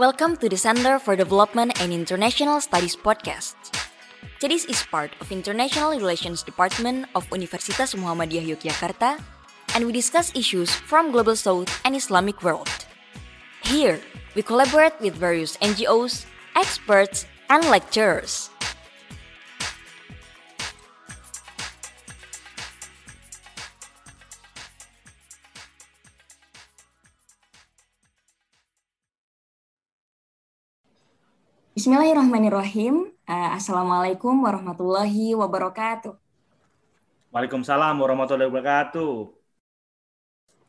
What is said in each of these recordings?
Welcome to the Center for Development and International Studies podcast. CEDIS is part of International Relations Department of Universitas Muhammadiyah Yogyakarta, and we discuss issues from global south and Islamic world. Here, we collaborate with various NGOs, experts, and lecturers. Bismillahirrahmanirrahim. Uh, Assalamualaikum warahmatullahi wabarakatuh. Waalaikumsalam warahmatullahi wabarakatuh.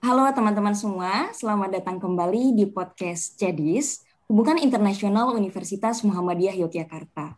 Halo teman-teman semua, selamat datang kembali di podcast CEDIS, Hubungan Internasional Universitas Muhammadiyah Yogyakarta.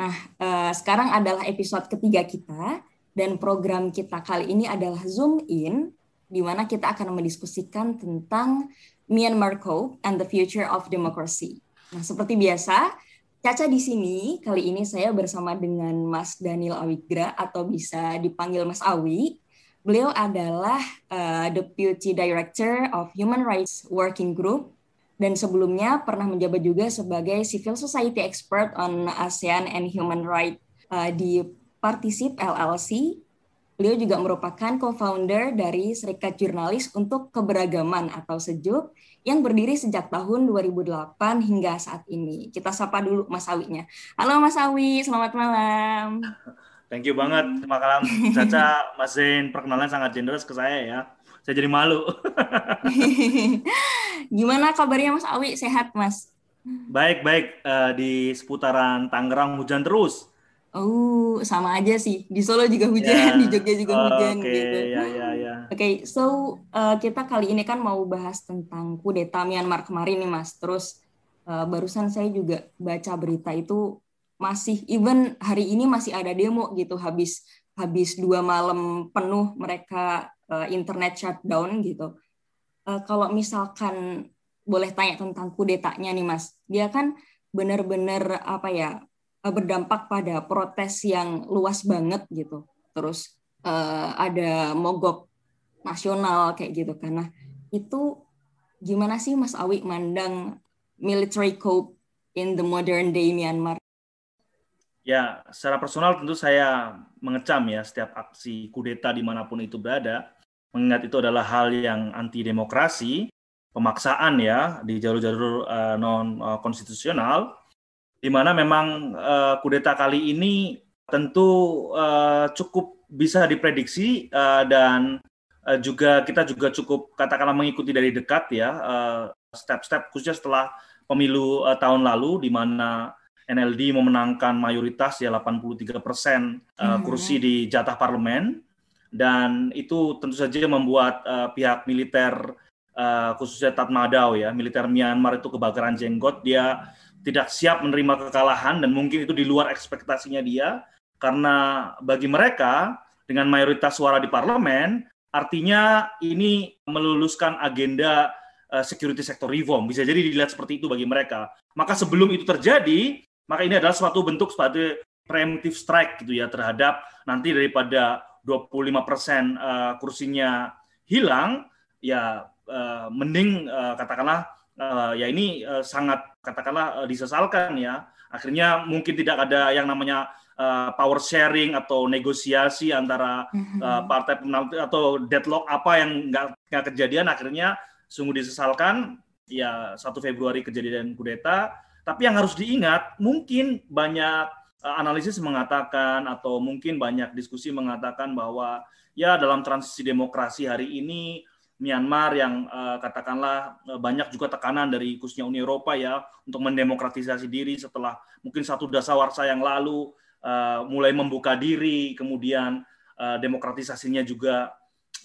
Nah, uh, sekarang adalah episode ketiga kita, dan program kita kali ini adalah Zoom In, di mana kita akan mendiskusikan tentang Myanmar Code and the Future of Democracy. Nah, seperti biasa, Caca di sini kali ini saya bersama dengan Mas Daniel Awigra atau bisa dipanggil Mas Awi. Beliau adalah uh, Deputy Director of Human Rights Working Group dan sebelumnya pernah menjabat juga sebagai Civil Society Expert on ASEAN and Human Rights uh, di Particip LLC Beliau juga merupakan co-founder dari Serikat Jurnalis untuk Keberagaman atau Sejuk yang berdiri sejak tahun 2008 hingga saat ini. Kita sapa dulu Mas Awinya. Halo Mas Awi, selamat malam. Thank you banget. Terima kasih Caca, Mas Zain. Perkenalan sangat generous ke saya ya. Saya jadi malu. Gimana kabarnya Mas Awi? Sehat Mas? Baik, baik. Uh, di seputaran Tangerang hujan terus. Oh, sama aja sih. Di Solo juga hujan, yeah. di Jogja juga oh, hujan okay. gitu. Yeah, yeah, yeah. Oke, okay, so uh, kita kali ini kan mau bahas tentang kudeta Myanmar kemarin nih, Mas. Terus uh, barusan saya juga baca berita itu masih even hari ini masih ada demo gitu habis habis dua malam penuh mereka uh, internet shutdown gitu. Uh, kalau misalkan boleh tanya tentang kudetanya nih, Mas. Dia kan benar-benar apa ya berdampak pada protes yang luas banget gitu. Terus uh, ada mogok nasional kayak gitu karena itu gimana sih Mas Awi mandang military coup in the modern day Myanmar? Ya, secara personal tentu saya mengecam ya setiap aksi kudeta di mana pun itu berada, mengingat itu adalah hal yang anti demokrasi, pemaksaan ya di jalur-jalur uh, non konstitusional di mana memang uh, kudeta kali ini tentu uh, cukup bisa diprediksi uh, dan uh, juga kita juga cukup katakanlah mengikuti dari dekat ya step-step uh, khususnya setelah pemilu uh, tahun lalu di mana NLD memenangkan mayoritas ya 83 persen uh, kursi di jatah parlemen. Dan itu tentu saja membuat uh, pihak militer uh, khususnya Tatmadaw ya militer Myanmar itu kebakaran jenggot. Dia tidak siap menerima kekalahan dan mungkin itu di luar ekspektasinya dia karena bagi mereka dengan mayoritas suara di parlemen artinya ini meluluskan agenda uh, security sector reform. Bisa jadi dilihat seperti itu bagi mereka. Maka sebelum itu terjadi maka ini adalah suatu bentuk sebagai preemptive strike gitu ya terhadap nanti daripada 25 persen uh, kursinya hilang ya uh, mending katakanlah uh, ya ini uh, sangat katakanlah uh, disesalkan ya. Akhirnya mungkin tidak ada yang namanya uh, power sharing atau negosiasi antara uh, partai pemenang atau deadlock apa yang nggak kejadian. Akhirnya sungguh disesalkan. Ya 1 Februari kejadian kudeta. Tapi yang harus diingat mungkin banyak uh, analisis mengatakan atau mungkin banyak diskusi mengatakan bahwa ya dalam transisi demokrasi hari ini Myanmar yang uh, katakanlah uh, banyak juga tekanan dari khususnya Uni Eropa ya untuk mendemokratisasi diri setelah mungkin satu dasawarsa yang lalu uh, mulai membuka diri kemudian uh, demokratisasinya juga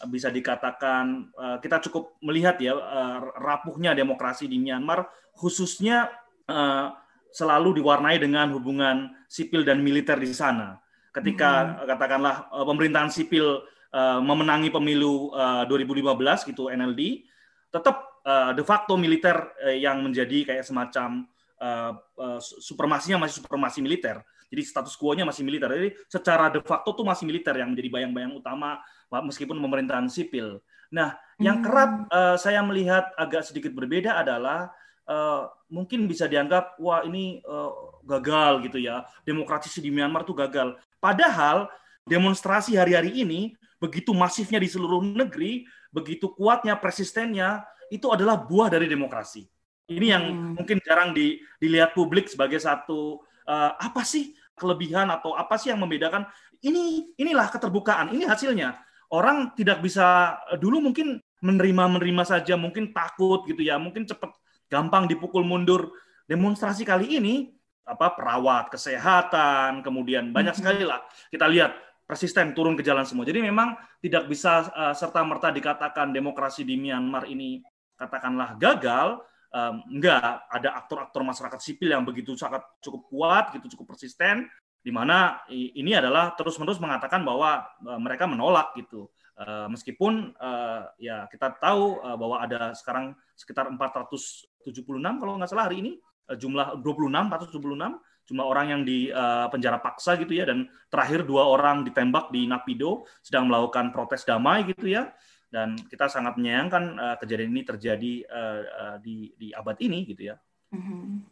bisa dikatakan uh, kita cukup melihat ya uh, rapuhnya demokrasi di Myanmar khususnya uh, selalu diwarnai dengan hubungan sipil dan militer di sana ketika hmm. katakanlah pemerintahan sipil uh, memenangi pemilu uh, 2015 gitu NLD, tetap uh, de facto militer uh, yang menjadi kayak semacam uh, uh, supremasinya masih supremasi militer. Jadi status quo-nya masih militer. Jadi secara de facto tuh masih militer yang menjadi bayang-bayang utama meskipun pemerintahan sipil. Nah, yang hmm. kerap uh, saya melihat agak sedikit berbeda adalah uh, mungkin bisa dianggap wah ini uh, gagal gitu ya demokrasi di Myanmar itu gagal padahal demonstrasi hari-hari ini begitu masifnya di seluruh negeri begitu kuatnya persistennya itu adalah buah dari demokrasi. Ini yang hmm. mungkin jarang di, dilihat publik sebagai satu uh, apa sih kelebihan atau apa sih yang membedakan? Ini inilah keterbukaan ini hasilnya. Orang tidak bisa dulu mungkin menerima menerima saja mungkin takut gitu ya mungkin cepat gampang dipukul mundur. Demonstrasi kali ini apa perawat kesehatan kemudian banyak sekali lah. Kita lihat persisten turun ke jalan semua. Jadi memang tidak bisa uh, eh, serta merta dikatakan demokrasi di Myanmar ini katakanlah gagal um, enggak. Ada aktor-aktor masyarakat sipil yang begitu sangat cukup kuat gitu cukup persisten di mana ini adalah terus-menerus mengatakan bahwa uh, mereka menolak gitu. Uh, meskipun uh, ya kita tahu uh, bahwa ada sekarang sekitar 476 kalau nggak salah hari ini uh, jumlah 26 476 jumlah orang yang di uh, penjara paksa gitu ya dan terakhir dua orang ditembak di Napido sedang melakukan protes damai gitu ya dan kita sangat menyayangkan uh, kejadian ini terjadi uh, uh, di di abad ini gitu ya. Mm-hmm.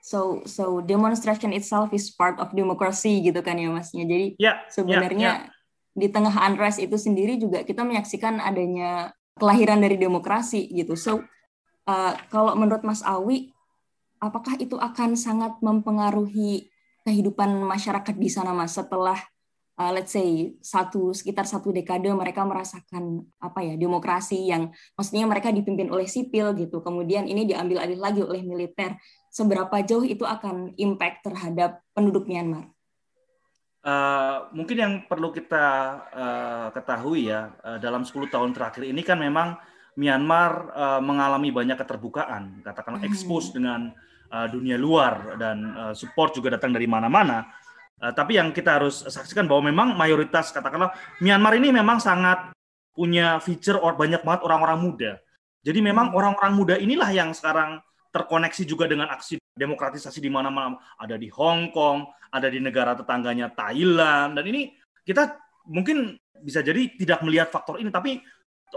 So so demonstration itself is part of democracy gitu kan ya masnya. Jadi yeah, ya, sebenarnya yeah, yeah di tengah unrest itu sendiri juga kita menyaksikan adanya kelahiran dari demokrasi gitu. So uh, kalau menurut Mas Awi, apakah itu akan sangat mempengaruhi kehidupan masyarakat di sana Mas setelah uh, let's say satu sekitar satu dekade mereka merasakan apa ya demokrasi yang maksudnya mereka dipimpin oleh sipil gitu. Kemudian ini diambil alih lagi oleh militer. Seberapa jauh itu akan impact terhadap penduduk Myanmar? Uh, mungkin yang perlu kita uh, ketahui ya uh, dalam 10 tahun terakhir ini kan memang Myanmar uh, mengalami banyak keterbukaan, katakanlah hmm. expose dengan uh, dunia luar dan uh, support juga datang dari mana-mana. Uh, tapi yang kita harus saksikan bahwa memang mayoritas katakanlah Myanmar ini memang sangat punya feature or banyak banget orang-orang muda. Jadi memang hmm. orang-orang muda inilah yang sekarang terkoneksi juga dengan aksi demokratisasi di mana-mana ada di Hong Kong, ada di negara tetangganya Thailand dan ini kita mungkin bisa jadi tidak melihat faktor ini tapi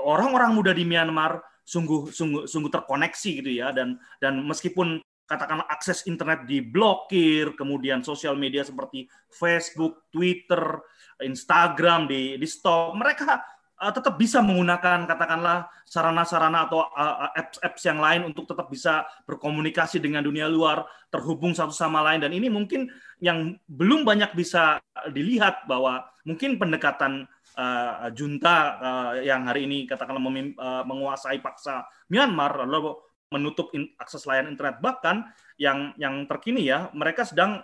orang-orang muda di Myanmar sungguh sungguh sungguh terkoneksi gitu ya dan dan meskipun katakanlah akses internet diblokir kemudian sosial media seperti Facebook, Twitter, Instagram di di stop. Mereka uh, tetap bisa menggunakan katakanlah sarana-sarana atau uh, apps-apps yang lain untuk tetap bisa berkomunikasi dengan dunia luar, terhubung satu sama lain. Dan ini mungkin yang belum banyak bisa dilihat bahwa mungkin pendekatan uh, junta uh, yang hari ini katakanlah uh, menguasai paksa Myanmar lalu menutup in, akses layanan internet bahkan yang yang terkini ya mereka sedang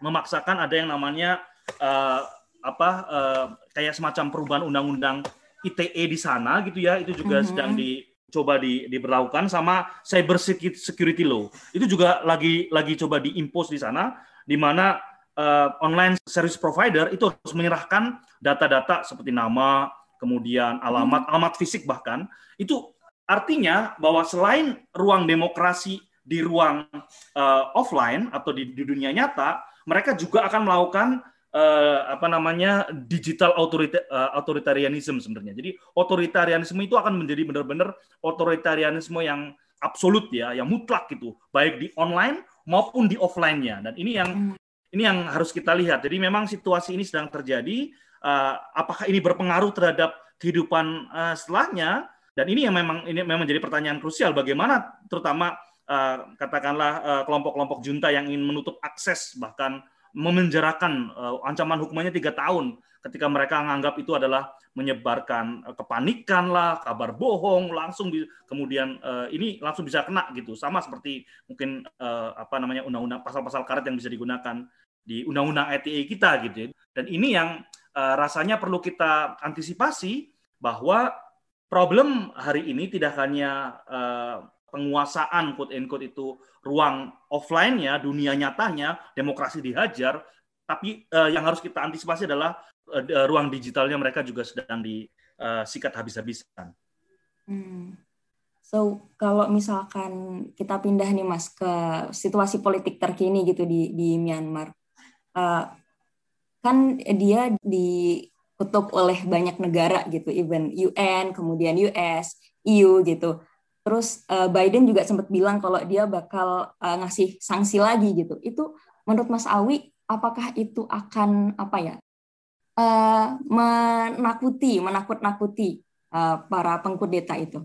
memaksakan ada yang namanya uh, apa uh, kayak semacam perubahan undang-undang ITE di sana gitu ya itu juga mm -hmm. sedang dicoba di, diberlakukan sama cyber security law itu juga lagi lagi coba diimpos di sana di mana uh, online service provider itu harus menyerahkan data-data seperti nama kemudian alamat hmm. alamat fisik bahkan itu artinya bahwa selain ruang demokrasi di ruang uh, offline atau di, di dunia nyata mereka juga akan melakukan uh, apa namanya digital autorita, uh, authoritarianism sebenarnya. Jadi otoritarianisme itu akan menjadi benar-benar otoritarianisme yang absolut ya, yang mutlak gitu, baik di online maupun di offline-nya. Dan ini yang hmm. ini yang harus kita lihat. Jadi memang situasi ini sedang terjadi. Uh, apakah ini berpengaruh terhadap kehidupan uh, setelahnya? Dan ini yang memang ini memang menjadi pertanyaan krusial. Bagaimana terutama uh, katakanlah kelompok-kelompok uh, junta yang ingin menutup akses bahkan memenjarakan uh, ancaman hukumannya tiga tahun ketika mereka menganggap itu adalah menyebarkan uh, kepanikan lah, kabar bohong, langsung di, kemudian uh, ini langsung bisa kena gitu. Sama seperti mungkin uh, apa namanya undang-undang pasal-pasal karet yang bisa digunakan di undang-undang ITE kita gitu. Ya. Dan ini yang uh, rasanya perlu kita antisipasi bahwa problem hari ini tidak hanya uh, penguasaan quote unquote itu ruang offline-nya, dunia nyatanya, demokrasi dihajar, tapi uh, yang harus kita antisipasi adalah uh, ruang digitalnya mereka juga sedang disikat habis-habisan. Hmm. So kalau misalkan kita pindah nih mas ke situasi politik terkini gitu di di Myanmar, uh, kan dia dikutuk oleh banyak negara gitu, even UN, kemudian US, EU gitu Terus uh, Biden juga sempat bilang kalau dia bakal uh, ngasih sanksi lagi gitu. Itu menurut Mas Awi, apakah itu akan apa ya uh, menakuti, menakut-nakuti uh, para pengkudeta itu?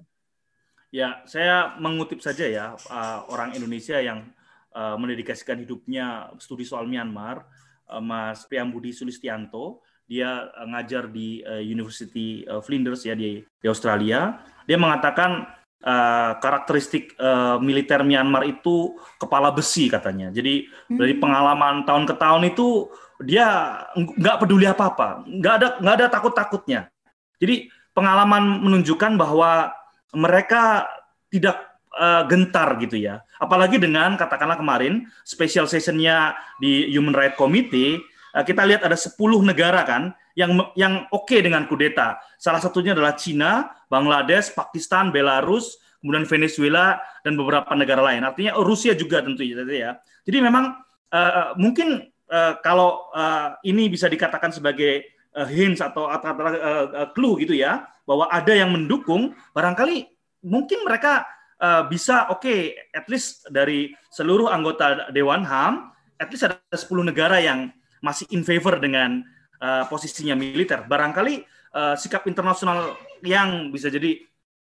Ya, saya mengutip saja ya uh, orang Indonesia yang uh, mendedikasikan hidupnya studi soal Myanmar, uh, Mas Priambudi Sulistianto. Dia uh, ngajar di uh, University of Flinders ya di, di Australia. Dia mengatakan uh, karakteristik uh, militer Myanmar itu kepala besi katanya. Jadi hmm. dari pengalaman tahun ke tahun itu dia nggak peduli apa-apa, nggak ada nggak ada takut-takutnya. Jadi pengalaman menunjukkan bahwa mereka tidak uh, gentar gitu ya. Apalagi dengan katakanlah kemarin special sessionnya di Human Rights Committee, uh, kita lihat ada 10 negara kan yang yang oke okay dengan kudeta. Salah satunya adalah Cina, Bangladesh, Pakistan, Belarus, kemudian Venezuela dan beberapa negara lain. Artinya oh, Rusia juga tentu ya. Jadi memang uh, mungkin uh, kalau uh, ini bisa dikatakan sebagai uh, hints atau atau uh, clue gitu ya bahwa ada yang mendukung, barangkali mungkin mereka uh, bisa oke okay, at least dari seluruh anggota Dewan HAM at least ada 10 negara yang masih in favor dengan uh, posisinya militer. Barangkali uh, sikap internasional yang bisa jadi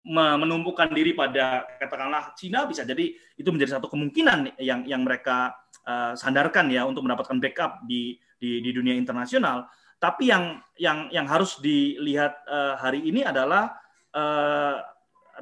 menumpukan diri pada katakanlah Cina bisa jadi itu menjadi satu kemungkinan yang yang mereka uh, sandarkan ya untuk mendapatkan backup di di, di dunia internasional. Tapi yang yang yang harus dilihat uh, hari ini adalah uh,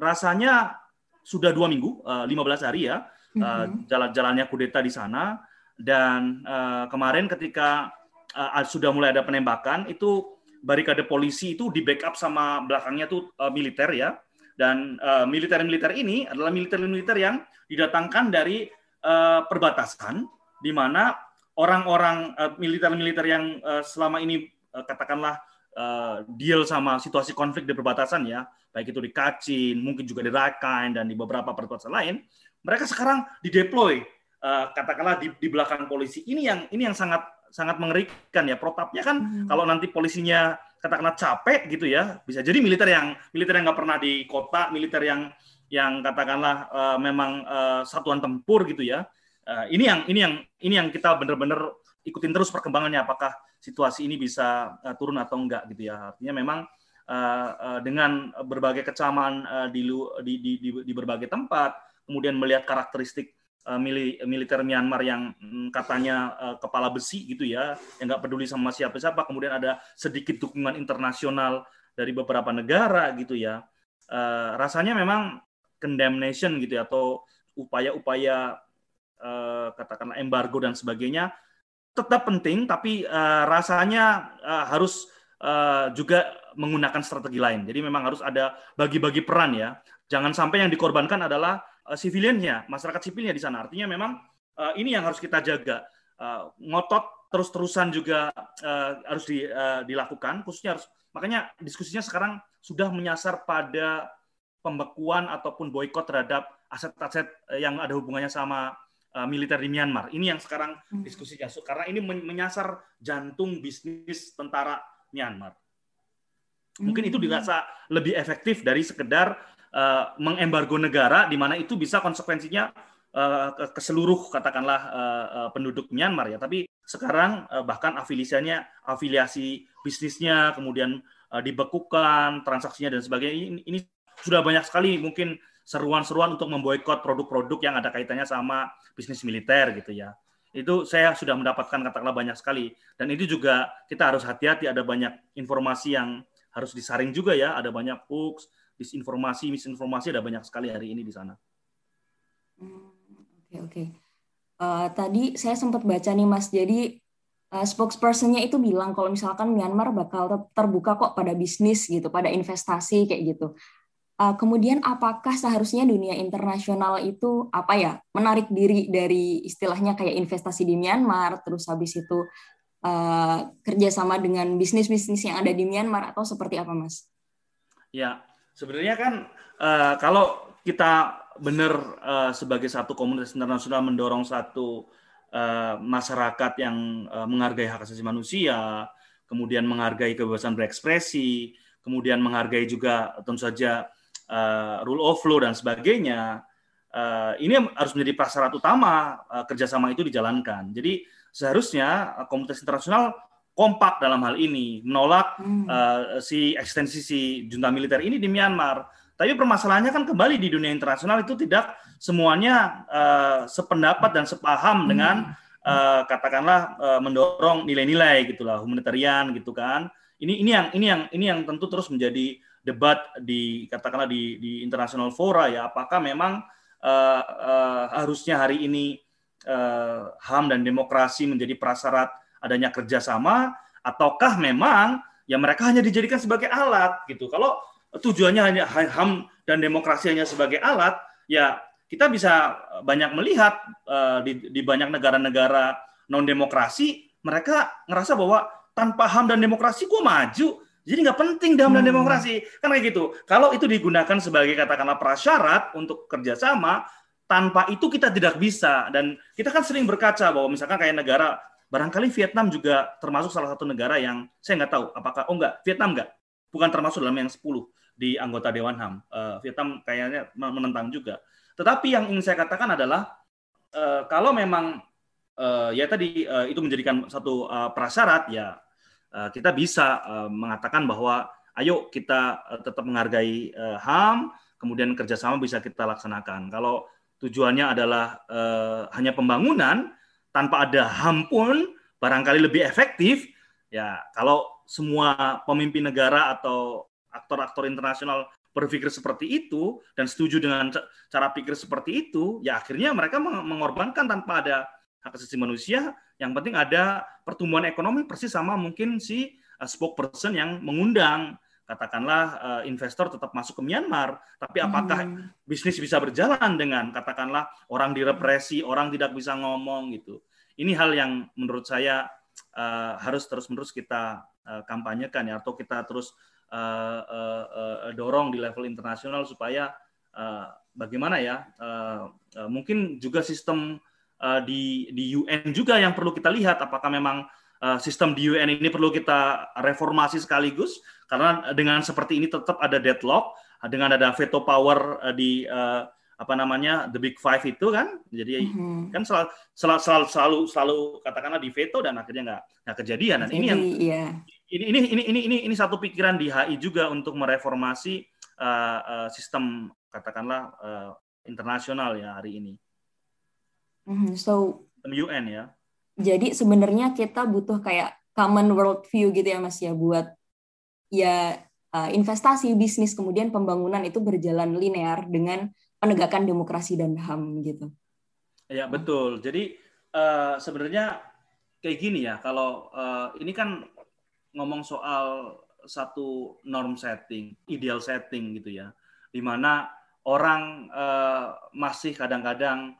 rasanya sudah dua minggu, uh, 15 hari ya, uh, mm-hmm. jalan-jalannya kudeta di sana dan uh, kemarin ketika uh, sudah mulai ada penembakan itu barikade polisi itu di backup sama belakangnya tuh uh, militer ya. Dan uh, militer-militer ini adalah militer-militer yang didatangkan dari uh, perbatasan di mana orang-orang uh, militer-militer yang uh, selama ini uh, katakanlah uh, deal sama situasi konflik di perbatasan ya baik itu di Kachin mungkin juga di Rakhine dan di beberapa perbatasan lain mereka sekarang dideploy uh, katakanlah di, di belakang polisi ini yang ini yang sangat sangat mengerikan ya. Protapnya kan hmm. kalau nanti polisinya katakanlah capek gitu ya, bisa jadi militer yang militer yang nggak pernah di kota, militer yang yang katakanlah uh, memang uh, satuan tempur gitu ya. Uh, ini yang ini yang ini yang kita benar-benar ikutin terus perkembangannya apakah situasi ini bisa uh, turun atau enggak gitu ya. Artinya memang uh, uh, dengan berbagai kecaman uh, di, di, di, di, di berbagai tempat, kemudian melihat karakteristik uh, militer Myanmar yang mm, katanya uh, kepala besi gitu ya, yang nggak peduli sama siapa-siapa, kemudian ada sedikit dukungan internasional dari beberapa negara gitu ya. Uh, rasanya memang condemnation gitu ya atau upaya-upaya katakanlah embargo dan sebagainya tetap penting tapi rasanya harus juga menggunakan strategi lain. Jadi memang harus ada bagi-bagi peran ya. Jangan sampai yang dikorbankan adalah uh, sipiliannya, masyarakat sipilnya di sana. Artinya memang uh, ini yang harus kita jaga. Uh, ngotot terus-terusan juga uh, harus di, uh, dilakukan, khususnya harus makanya diskusinya sekarang sudah menyasar pada pembekuan ataupun boykot terhadap aset-aset yang ada hubungannya sama uh, militer di Myanmar. Ini yang sekarang hmm. diskusinya karena ini menyasar jantung bisnis tentara Myanmar. Mungkin itu hmm. dirasa lebih efektif dari sekedar uh, mengembargo negara di mana itu bisa konsekuensinya uh, ke, seluruh katakanlah uh, penduduk Myanmar ya. Tapi sekarang bahkan afiliasinya, afiliasi bisnisnya kemudian dibekukan, transaksinya dan sebagainya ini, ini sudah banyak sekali mungkin seruan-seruan untuk memboikot produk-produk yang ada kaitannya sama bisnis militer gitu ya. Itu saya sudah mendapatkan katakanlah banyak sekali dan itu juga kita harus hati-hati ada banyak informasi yang harus disaring juga ya, ada banyak hoax, disinformasi, misinformasi ada banyak sekali hari ini di sana. Oke hmm, oke. Okay, Uh, tadi saya sempat baca nih Mas, jadi uh, spokespersonnya itu bilang kalau misalkan Myanmar bakal terbuka kok pada bisnis gitu, pada investasi kayak gitu. Uh, kemudian apakah seharusnya dunia internasional itu apa ya menarik diri dari istilahnya kayak investasi di Myanmar, terus habis itu uh, kerjasama dengan bisnis-bisnis yang ada di Myanmar atau seperti apa, Mas? Ya, Sebenarnya kan uh, kalau kita benar uh, sebagai satu komunitas internasional mendorong satu uh, masyarakat yang uh, menghargai hak asasi manusia, kemudian menghargai kebebasan berekspresi, kemudian menghargai juga tentu saja uh, rule of law dan sebagainya, uh, ini harus menjadi prasyarat utama uh, kerjasama itu dijalankan. Jadi seharusnya komunitas internasional kompak dalam hal ini menolak hmm. uh, si ekstensi si junta militer ini di Myanmar. Tapi permasalahannya kan kembali di dunia internasional itu tidak semuanya uh, sependapat dan sepaham hmm. dengan uh, katakanlah uh, mendorong nilai-nilai gitulah humanitarian gitu kan. Ini ini yang ini yang ini yang tentu terus menjadi debat di katakanlah di di internasional fora ya apakah memang uh, uh, harusnya hari ini uh, HAM dan demokrasi menjadi prasyarat adanya kerjasama ataukah memang ya mereka hanya dijadikan sebagai alat gitu. Kalau tujuannya hanya HAM dan demokrasi hanya sebagai alat, ya kita bisa banyak melihat uh, di, di banyak negara-negara non demokrasi mereka ngerasa bahwa tanpa HAM dan demokrasi gue maju. Jadi nggak penting HAM dan hmm. demokrasi. Kan kayak gitu. Kalau itu digunakan sebagai katakanlah prasyarat untuk kerjasama, tanpa itu kita tidak bisa. Dan kita kan sering berkaca bahwa misalkan kayak negara Barangkali Vietnam juga termasuk salah satu negara yang saya nggak tahu apakah oh enggak Vietnam enggak bukan termasuk dalam yang 10 di anggota Dewan HAM. Uh, Vietnam kayaknya menentang juga. Tetapi yang ingin saya katakan adalah uh, kalau memang uh, ya tadi uh, itu menjadikan satu uh, prasyarat ya uh, kita bisa uh, mengatakan bahwa ayo kita uh, tetap menghargai uh, HAM, kemudian kerjasama bisa kita laksanakan. Kalau tujuannya adalah uh, hanya pembangunan, tanpa ada HAM pun barangkali lebih efektif ya kalau semua pemimpin negara atau aktor-aktor internasional berpikir seperti itu dan setuju dengan cara pikir seperti itu ya akhirnya mereka mengorbankan tanpa ada hak asasi manusia. Yang penting ada pertumbuhan ekonomi persis sama mungkin si uh, spokesperson yang mengundang katakanlah uh, investor tetap masuk ke Myanmar, tapi apakah hmm. bisnis bisa berjalan dengan katakanlah orang direpresi, orang tidak bisa ngomong gitu. Ini hal yang menurut saya uh, harus terus-menerus kita uh, kampanyekan ya atau kita terus uh, uh, uh, dorong di level internasional supaya uh, bagaimana ya uh, uh, mungkin juga sistem uh, di di UN juga yang perlu kita lihat apakah memang sistem di UN ini perlu kita reformasi sekaligus karena dengan seperti ini tetap ada deadlock dengan ada veto power uh, di uh, apa namanya the big five itu kan jadi mm-hmm. kan selalu, selalu selalu selalu selalu katakanlah di veto dan akhirnya nggak nggak kejadian dan ini yang yeah. ini, ini ini ini ini ini satu pikiran di HI juga untuk mereformasi uh, uh, sistem katakanlah uh, internasional ya hari ini. Mm-hmm. So UN ya. Jadi sebenarnya kita butuh kayak common world view gitu ya Mas ya buat ya uh, investasi bisnis kemudian pembangunan itu berjalan linear dengan penegakan demokrasi dan HAM gitu. Ya betul. Jadi uh, sebenarnya kayak gini ya. Kalau uh, ini kan ngomong soal satu norm setting, ideal setting gitu ya, di mana orang masih kadang-kadang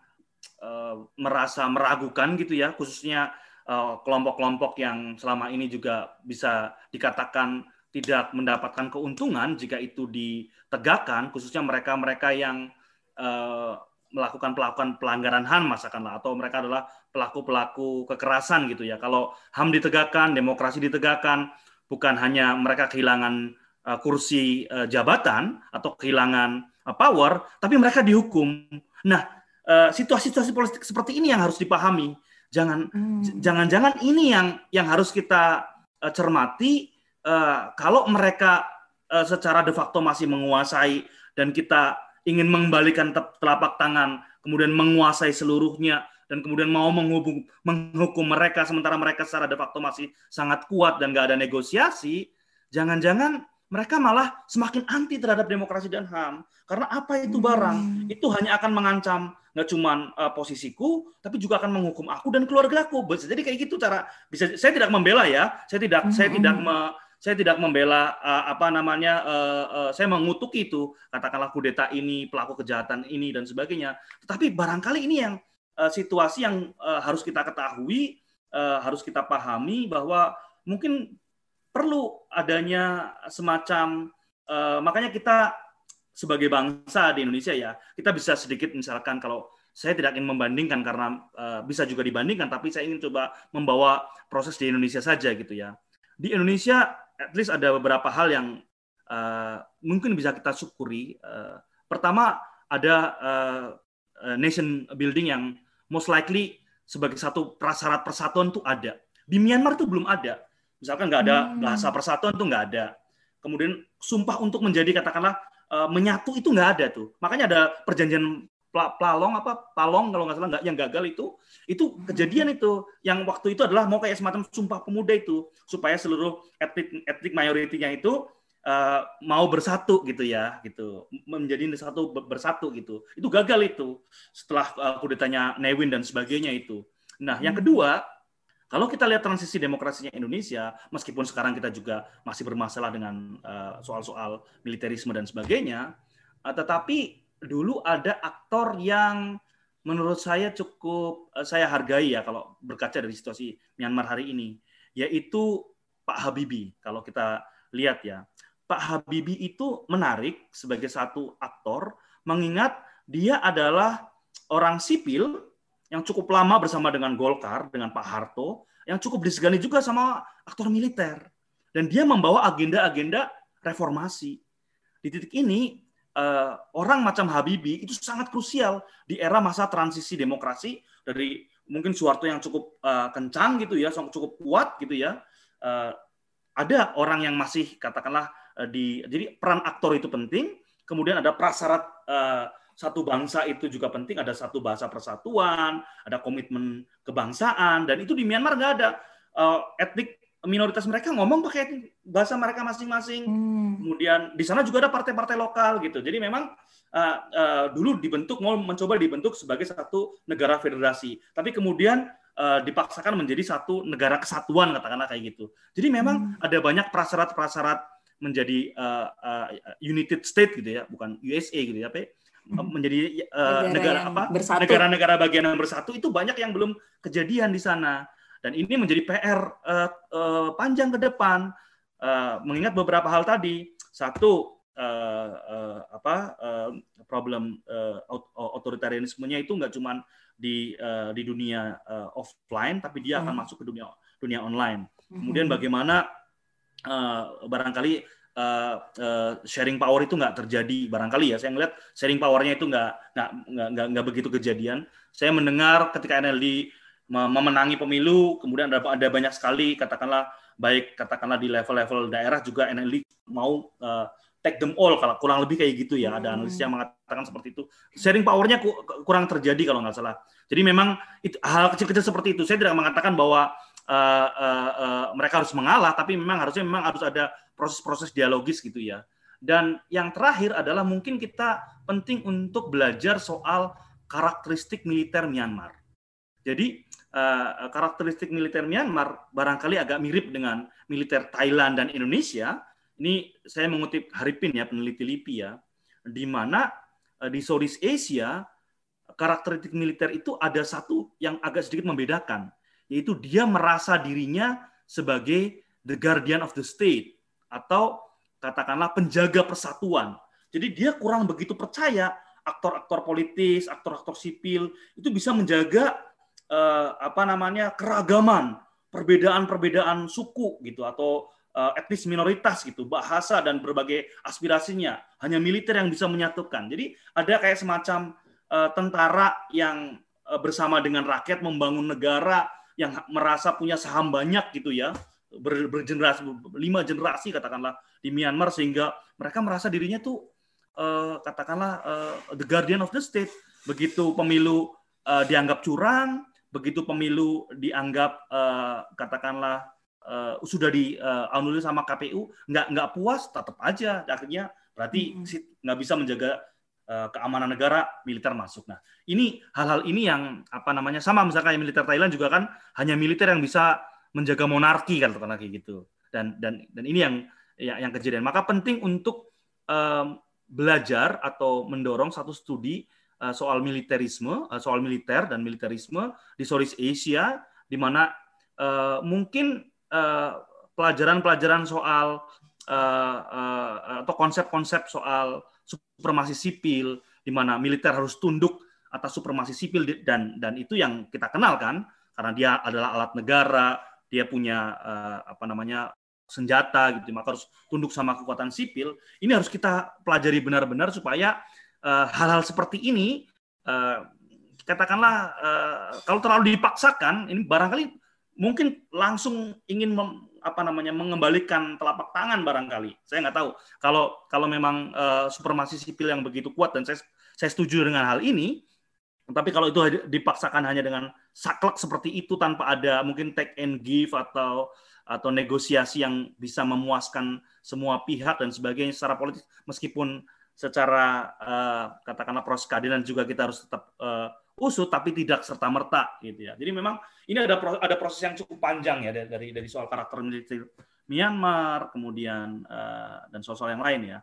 merasa meragukan gitu ya, khususnya kelompok-kelompok yang selama ini juga bisa dikatakan tidak mendapatkan keuntungan jika itu ditegakkan, khususnya mereka-mereka yang uh, melakukan pelakukan pelanggaran HAM masakanlah atau mereka adalah pelaku-pelaku kekerasan gitu ya. Kalau HAM ditegakkan, demokrasi ditegakkan, bukan hanya mereka kehilangan uh, kursi uh, jabatan atau kehilangan uh, power, tapi mereka dihukum. Nah, situasi-situasi uh, politik seperti ini yang harus dipahami. Jangan hmm. jangan-jangan ini yang yang harus kita uh, cermati uh, kalau mereka uh, secara de facto masih menguasai dan kita ingin mengembalikan telapak tangan, kemudian menguasai seluruhnya, dan kemudian mau menghubung, menghukum mereka sementara mereka secara de facto masih sangat kuat dan nggak ada negosiasi, jangan-jangan mereka malah semakin anti terhadap demokrasi dan HAM. Karena apa itu barang? Hmm. Itu hanya akan mengancam nggak cuma uh, posisiku, tapi juga akan menghukum aku dan keluargaku. Jadi kayak gitu cara bisa. Saya tidak membela ya. Saya tidak. Hmm. Saya tidak me, saya tidak membela uh, apa namanya. Uh, uh, saya mengutuk itu katakanlah kudeta ini, pelaku kejahatan ini dan sebagainya. Tetapi barangkali ini yang uh, situasi yang uh, harus kita ketahui, uh, harus kita pahami bahwa mungkin perlu adanya semacam uh, makanya kita sebagai bangsa di Indonesia ya kita bisa sedikit misalkan kalau saya tidak ingin membandingkan karena uh, bisa juga dibandingkan tapi saya ingin coba membawa proses di Indonesia saja gitu ya di Indonesia at least ada beberapa hal yang uh, mungkin bisa kita syukuri. Uh, pertama ada uh, nation building yang most likely sebagai satu prasyarat persatuan itu ada. Di Myanmar itu belum ada. Misalkan nggak ada hmm. bahasa persatuan itu nggak ada. Kemudian sumpah untuk menjadi katakanlah uh, menyatu itu nggak ada tuh. Makanya ada perjanjian Plalong apa? Palong kalau nggak salah nggak yang gagal itu itu kejadian itu. Yang waktu itu adalah mau kayak semacam sumpah pemuda itu supaya seluruh etnik etnik mayoritinya itu uh, mau bersatu gitu ya gitu. Menjadi satu bersatu gitu. Itu gagal itu setelah uh, kudetanya Newin dan sebagainya itu. Nah yang kedua kalau kita lihat transisi demokrasinya Indonesia, meskipun sekarang kita juga masih bermasalah dengan uh, soal-soal militerisme dan sebagainya, uh, tetapi dulu ada aktor yang menurut saya cukup uh, saya hargai ya kalau berkaca dari situasi Myanmar hari ini, yaitu Pak Habibie. Kalau kita lihat ya, Pak Habibie itu menarik sebagai satu aktor, mengingat dia adalah orang sipil yang cukup lama bersama dengan Golkar, dengan Pak Harto, yang cukup disegani juga sama aktor militer. Dan dia membawa agenda-agenda reformasi. Di titik ini, uh, orang macam Habibie itu sangat krusial di era masa transisi demokrasi dari mungkin Soeharto yang cukup uh, kencang gitu ya, cukup kuat gitu ya. Uh, ada orang yang masih katakanlah uh, di jadi peran aktor itu penting, kemudian ada prasyarat uh, satu bangsa itu juga penting, ada satu bahasa persatuan, ada komitmen kebangsaan, dan itu di Myanmar nggak ada. Uh, etnik minoritas mereka ngomong pakai bahasa mereka masing-masing. Hmm. Kemudian di sana juga ada partai-partai lokal gitu. Jadi memang uh, uh, dulu dibentuk mau mencoba dibentuk sebagai satu negara federasi, tapi kemudian uh, dipaksakan menjadi satu negara kesatuan katakanlah kayak gitu. Jadi memang hmm. ada banyak prasyarat-prasyarat menjadi uh, uh, United State gitu ya, bukan USA gitu ya, tapi Hmm. menjadi uh, negara, negara apa negara-negara bagian yang bersatu itu banyak yang belum kejadian di sana dan ini menjadi PR uh, uh, eh, panjang ke depan. Uh, mengingat beberapa hal tadi. Satu uh, uh, apa uh, problem uh, otoritarianismenya itu nggak cuma di uh, di dunia uh, offline tapi dia akan hmm. masuk ke dunia dunia online. Kemudian hmm. bagaimana uh, barangkali uh, uh, sharing power itu nggak terjadi. Barangkali ya saya ngeliat sharing powernya itu nggak nggak nggak nggak begitu kejadian. Saya mendengar ketika NLD memenangi pemilu kemudian ada ada banyak sekali katakanlah baik katakanlah di level-level daerah juga NLD mau uh, take them all kalau kurang lebih kayak gitu ya. Ada analis yang mengatakan seperti itu. Sharing powernya kurang terjadi kalau nggak salah. Jadi memang itu hal kecil-kecil seperti itu. Saya tidak mengatakan bahwa uh, uh, uh, mereka harus mengalah tapi memang harusnya memang harus ada proses-proses dialogis gitu ya. Dan yang terakhir adalah mungkin kita penting untuk belajar soal karakteristik militer Myanmar. Jadi uh, karakteristik militer Myanmar barangkali agak mirip dengan militer Thailand dan Indonesia. Ini saya mengutip Haripin ya peneliti LIPI ya, di mana uh, di Southeast Asia karakteristik militer itu ada satu yang agak sedikit membedakan, yaitu dia merasa dirinya sebagai the guardian of the state atau katakanlah penjaga persatuan. Jadi dia kurang begitu percaya aktor-aktor politis, aktor-aktor sipil itu bisa menjaga eh, apa namanya keragaman, perbedaan-perbedaan suku gitu atau eh, etnis minoritas gitu, bahasa dan berbagai aspirasinya. Hanya militer yang bisa menyatukan. Jadi ada kayak semacam eh, tentara yang eh, bersama dengan rakyat membangun negara yang merasa punya saham banyak gitu ya ber, bergenerasi lima generasi katakanlah di Myanmar sehingga mereka merasa dirinya tuh uh, katakanlah uh, the guardian of the state begitu pemilu uh, dianggap curang begitu pemilu dianggap uh, katakanlah uh, sudah di uh, anulir sama KPU nggak nggak puas tetap aja. Akhirnya berarti nggak bisa menjaga uh, keamanan negara militer masuk. Nah ini hal-hal ini yang apa namanya sama misalkan militer Thailand juga kan hanya militer yang bisa menjaga monarki kan katakanlah kayak gitu. Dan dan dan ini yang ya, yang kejadian. Maka penting untuk um, belajar atau mendorong satu studi uh, soal militerisme uh, soal militer dan militerisme di Southeast Asia di mana uh, mungkin pelajaran-pelajaran uh, soal uh, uh, atau konsep-konsep soal supremasi sipil di mana militer harus tunduk atas supremasi sipil dan dan itu yang kita kenal kan karena dia adalah alat negara dia punya uh, apa namanya senjata gitu, maka harus tunduk sama kekuatan sipil. Ini harus kita pelajari benar-benar supaya hal hal-hal seperti ini uh, katakanlah uh, kalau terlalu dipaksakan, ini barangkali mungkin langsung ingin mem, apa namanya mengembalikan telapak tangan barangkali. Saya nggak tahu. Kalau kalau memang uh, supremasi sipil yang begitu kuat dan saya saya setuju dengan hal ini, tapi kalau itu dipaksakan hanya dengan saklek seperti itu tanpa ada mungkin take and give atau atau negosiasi yang bisa memuaskan semua pihak dan sebagainya secara politik meskipun secara uh, katakanlah proses keadilan juga kita harus tetap uh, usut tapi tidak serta merta gitu ya. Jadi memang ini ada ada proses yang cukup panjang ya dari dari soal karakter militer Myanmar kemudian uh, dan soal-soal yang lain ya.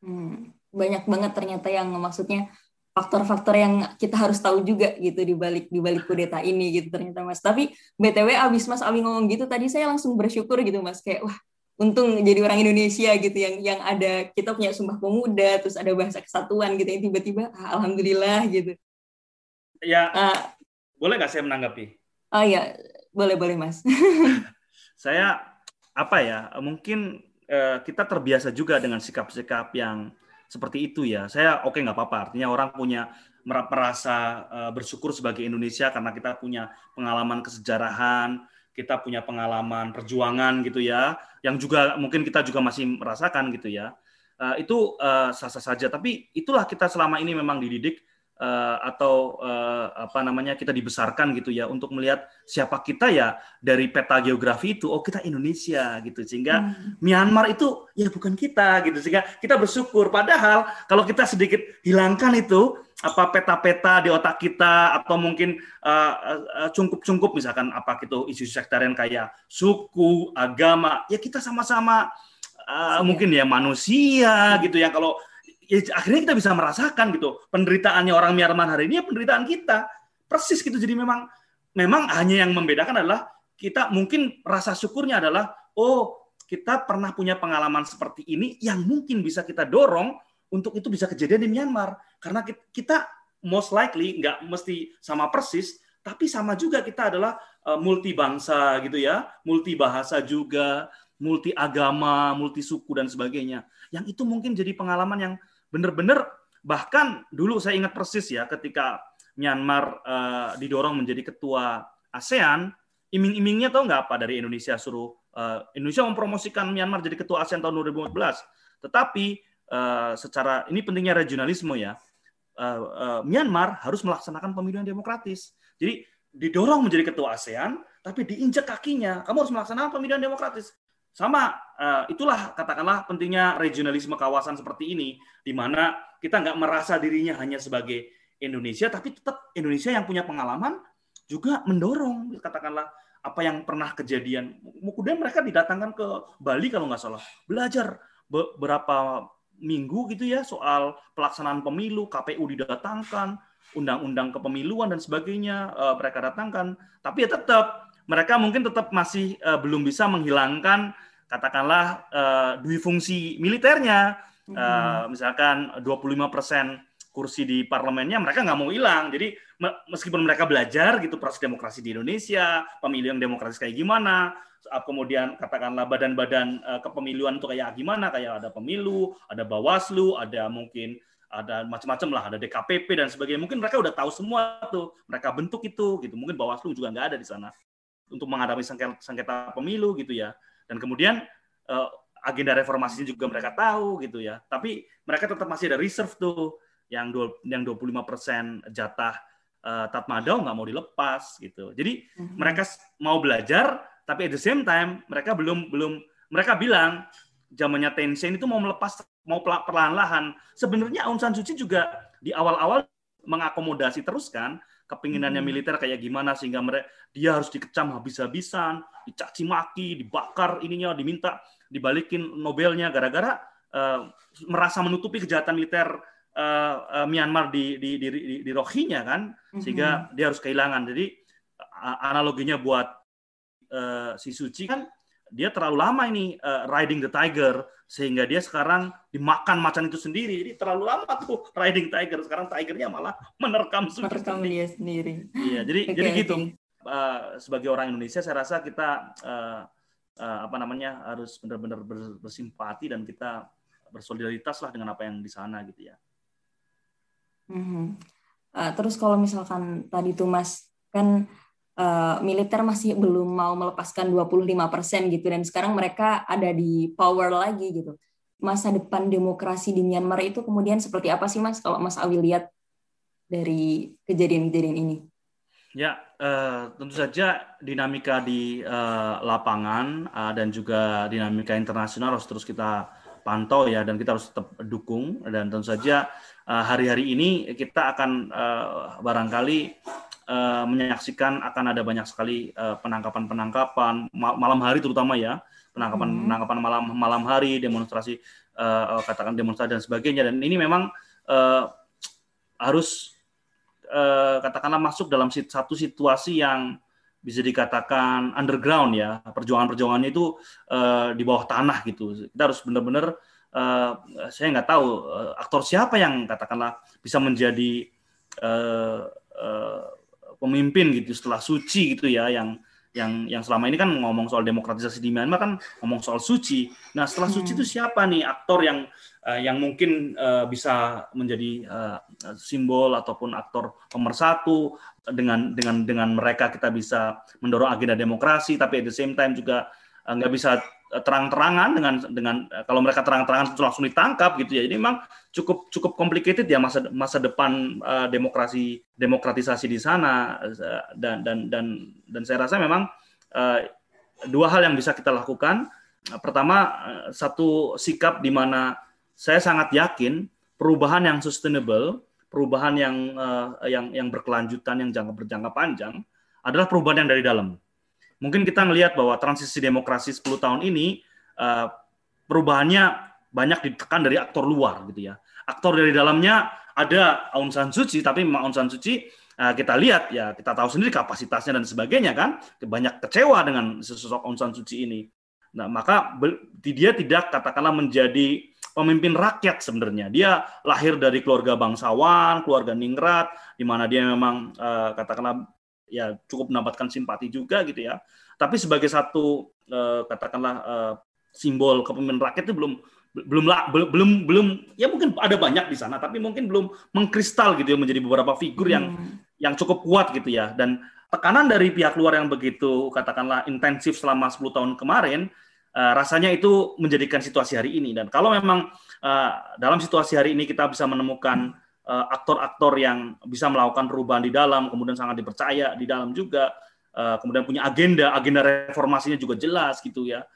Hmm, banyak banget ternyata yang maksudnya faktor-faktor yang kita harus tahu juga gitu di balik di balik kudeta ini gitu ternyata Mas. Tapi BTW abis Mas Awi ngomong gitu tadi saya langsung bersyukur gitu Mas kayak wah untung jadi orang Indonesia gitu yang yang ada kita punya sumpah pemuda terus ada bahasa kesatuan gitu yang tiba-tiba ah, alhamdulillah gitu. Ya. Uh, boleh nggak saya menanggapi? Oh iya, boleh boleh Mas. saya apa ya mungkin uh, kita terbiasa juga dengan sikap-sikap yang seperti itu ya. Saya oke okay, nggak apa-apa. Artinya orang punya merasa uh, bersyukur sebagai Indonesia karena kita punya pengalaman kesejarahan, kita punya pengalaman perjuangan gitu ya, yang juga mungkin kita juga masih merasakan gitu ya. Uh, itu uh, sah-sah saja. Tapi itulah kita selama ini memang dididik uh, atau uh, apa namanya kita dibesarkan gitu ya untuk melihat siapa kita ya dari peta geografi itu oh kita Indonesia gitu. Sehingga hmm. Myanmar itu ya bukan kita gitu. Sehingga kita bersyukur. Padahal kalau kita sedikit hilangkan itu apa peta-peta di otak kita atau mungkin uh, cungkup-cungkup misalkan apa gitu isu sektarian kayak suku agama ya kita sama-sama uh, mungkin ya manusia gitu ya. Kalau ya akhirnya kita bisa merasakan gitu. Penderitaannya orang Myanmar hari ini ya penderitaan kita. Persis gitu. Jadi memang memang hanya yang membedakan adalah kita mungkin rasa syukurnya adalah oh kita pernah punya pengalaman seperti ini yang mungkin bisa kita dorong untuk itu bisa kejadian di Myanmar. Karena kita most likely nggak mesti sama persis tapi sama juga kita adalah uh, multi bangsa gitu ya. Multi bahasa juga multi agama multi suku dan sebagainya. Yang itu mungkin jadi pengalaman yang benar-benar bahkan dulu saya ingat persis ya ketika Myanmar uh, didorong menjadi ketua ASEAN, iming-imingnya tahu nggak apa dari Indonesia suruh uh, Indonesia mempromosikan Myanmar jadi ketua ASEAN tahun 2014. Tetapi uh, secara ini pentingnya regionalisme ya. Uh, uh, Myanmar harus melaksanakan pemilu yang demokratis. Jadi didorong menjadi ketua ASEAN, tapi diinjak kakinya. Kamu harus melaksanakan pemilu yang demokratis. Sama uh, itulah katakanlah pentingnya regionalisme kawasan seperti ini, di mana kita nggak merasa dirinya hanya sebagai Indonesia, tapi tetap Indonesia yang punya pengalaman juga mendorong katakanlah apa yang pernah kejadian. Kemudian mereka didatangkan ke Bali kalau nggak salah, belajar beberapa minggu gitu ya soal pelaksanaan pemilu, KPU didatangkan, undang-undang kepemiluan dan sebagainya uh, mereka datangkan. Tapi ya tetap mereka mungkin tetap masih uh, belum bisa menghilangkan katakanlah uh, dui fungsi militernya, uh, misalkan 25 persen kursi di parlemennya mereka nggak mau hilang. Jadi meskipun mereka belajar gitu proses demokrasi di Indonesia, pemilu yang demokratis kayak gimana, kemudian katakanlah badan-badan uh, kepemiluan itu kayak gimana, kayak ada pemilu, ada Bawaslu, ada mungkin ada macam-macam lah, ada DKPP dan sebagainya. Mungkin mereka udah tahu semua tuh, mereka bentuk itu gitu. Mungkin Bawaslu juga nggak ada di sana untuk menghadapi sengketa, sengketa pemilu gitu ya. Dan kemudian uh, agenda reformasinya juga mereka tahu gitu ya. Tapi mereka tetap masih ada reserve tuh yang dua, yang 25% jatah uh, Tatmadaw nggak mau dilepas gitu. Jadi mm-hmm. mereka mau belajar tapi at the same time mereka belum belum mereka bilang zamannya Tencent itu mau melepas mau perlahan-lahan. Sebenarnya Aung San Suu Kyi juga di awal-awal mengakomodasi terus kan kepinginannya hmm. militer kayak gimana sehingga mereka dia harus dikecam habis-habisan, dicaci maki, dibakar ininya, diminta dibalikin Nobelnya gara-gara uh, merasa menutupi kejahatan militer uh, uh, Myanmar di di di, di, di Rohingya kan, sehingga hmm. dia harus kehilangan. Jadi uh, analoginya buat uh, si Suci kan dia terlalu lama ini uh, riding the tiger sehingga dia sekarang dimakan macan itu sendiri. Jadi terlalu lama tuh riding tiger. Sekarang tigernya malah menerkam menerkam dia sendiri. Iya, jadi okay, jadi gitu. Uh, sebagai orang Indonesia saya rasa kita uh, uh, apa namanya harus benar-benar bersimpati dan kita bersolidaritas lah dengan apa yang di sana gitu ya. Mm-hmm. Uh, terus kalau misalkan tadi tuh Mas kan uh, militer masih belum mau melepaskan 25% gitu dan sekarang mereka ada di power lagi gitu. Masa depan demokrasi di Myanmar itu kemudian seperti apa sih Mas kalau Mas Awi lihat dari kejadian-kejadian ini? Ya, uh, tentu saja dinamika di uh, lapangan uh, dan juga dinamika internasional harus terus kita pantau ya dan kita harus tetap dukung dan tentu saja hari-hari ini kita akan barangkali menyaksikan akan ada banyak sekali penangkapan-penangkapan malam hari terutama ya. Penangkapan-penangkapan malam malam hari demonstrasi katakan demonstrasi dan sebagainya. Dan ini memang harus eh, katakanlah masuk dalam satu situasi yang bisa dikatakan underground ya. Perjuangan-perjuangannya itu eh, di bawah tanah gitu. Kita harus benar-benar eh, saya nggak tahu eh, aktor siapa yang katakanlah bisa menjadi eh, eh, pemimpin gitu setelah suci gitu ya yang yang yang selama ini kan ngomong soal demokratisasi di Myanmar kan ngomong soal suci. Nah setelah suci itu hmm. siapa nih aktor yang uh, yang mungkin uh, bisa menjadi uh, simbol ataupun aktor pemersatu dengan dengan dengan mereka kita bisa mendorong agenda demokrasi tapi at the same time juga nggak uh, bisa terang-terangan dengan dengan kalau mereka terang-terangan langsung ditangkap gitu ya. Jadi memang cukup cukup complicated ya masa masa depan uh, demokrasi demokratisasi di sana uh, dan dan dan dan saya rasa memang uh, dua hal yang bisa kita lakukan. Pertama uh, satu sikap di mana saya sangat yakin perubahan yang sustainable, perubahan yang uh, yang yang berkelanjutan yang jangka berjangka panjang adalah perubahan yang dari dalam mungkin kita melihat bahwa transisi demokrasi 10 tahun ini uh, perubahannya banyak ditekan dari aktor luar gitu ya. Aktor dari dalamnya ada Aung San Suu Kyi, tapi memang Aung San Suu Kyi uh, kita lihat ya kita tahu sendiri kapasitasnya dan sebagainya kan banyak kecewa dengan sosok Aung San Suu Kyi ini. Nah maka dia tidak katakanlah menjadi pemimpin rakyat sebenarnya. Dia lahir dari keluarga bangsawan, keluarga ningrat, di mana dia memang uh, katakanlah ya cukup mendapatkan simpati juga gitu ya. Tapi sebagai satu uh, katakanlah uh, simbol kepemimpinan rakyat itu belum belum belum belum belum ya mungkin ada banyak di sana tapi mungkin belum mengkristal gitu ya menjadi beberapa figur yang hmm. yang cukup kuat gitu ya dan tekanan dari pihak luar yang begitu katakanlah intensif selama 10 tahun kemarin uh, rasanya itu menjadikan situasi hari ini dan kalau memang uh, dalam situasi hari ini kita bisa menemukan Eh, aktor-aktor yang bisa melakukan perubahan di dalam, kemudian sangat dipercaya di dalam juga, eh, kemudian punya agenda, agenda reformasinya juga jelas gitu ya.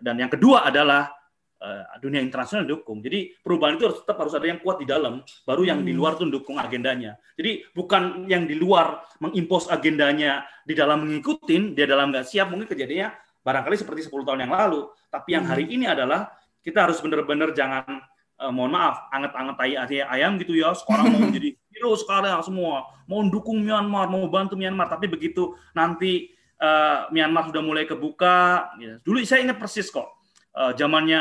Dan yang kedua adalah eh, dunia internasional dukung. Jadi perubahan itu harus tetap harus ada yang kuat di dalam, baru yang di hmm. luar tuh dukung agendanya. Jadi bukan yang di luar mengimpos agendanya di dalam mengikutin, dia dalam nggak siap mungkin kejadiannya barangkali seperti 10 tahun yang lalu. Tapi yang hari hmm. ini adalah kita harus benar-benar jangan uh, mohon maaf anget-anget tai ayam gitu ya. Sekarang mau menjadi hero sekarang semua. Mau dukung Myanmar mau bantu Myanmar. Tapi begitu nanti uh, Myanmar sudah mulai kebuka ya. dulu saya ingat persis kok. Uh, zamannya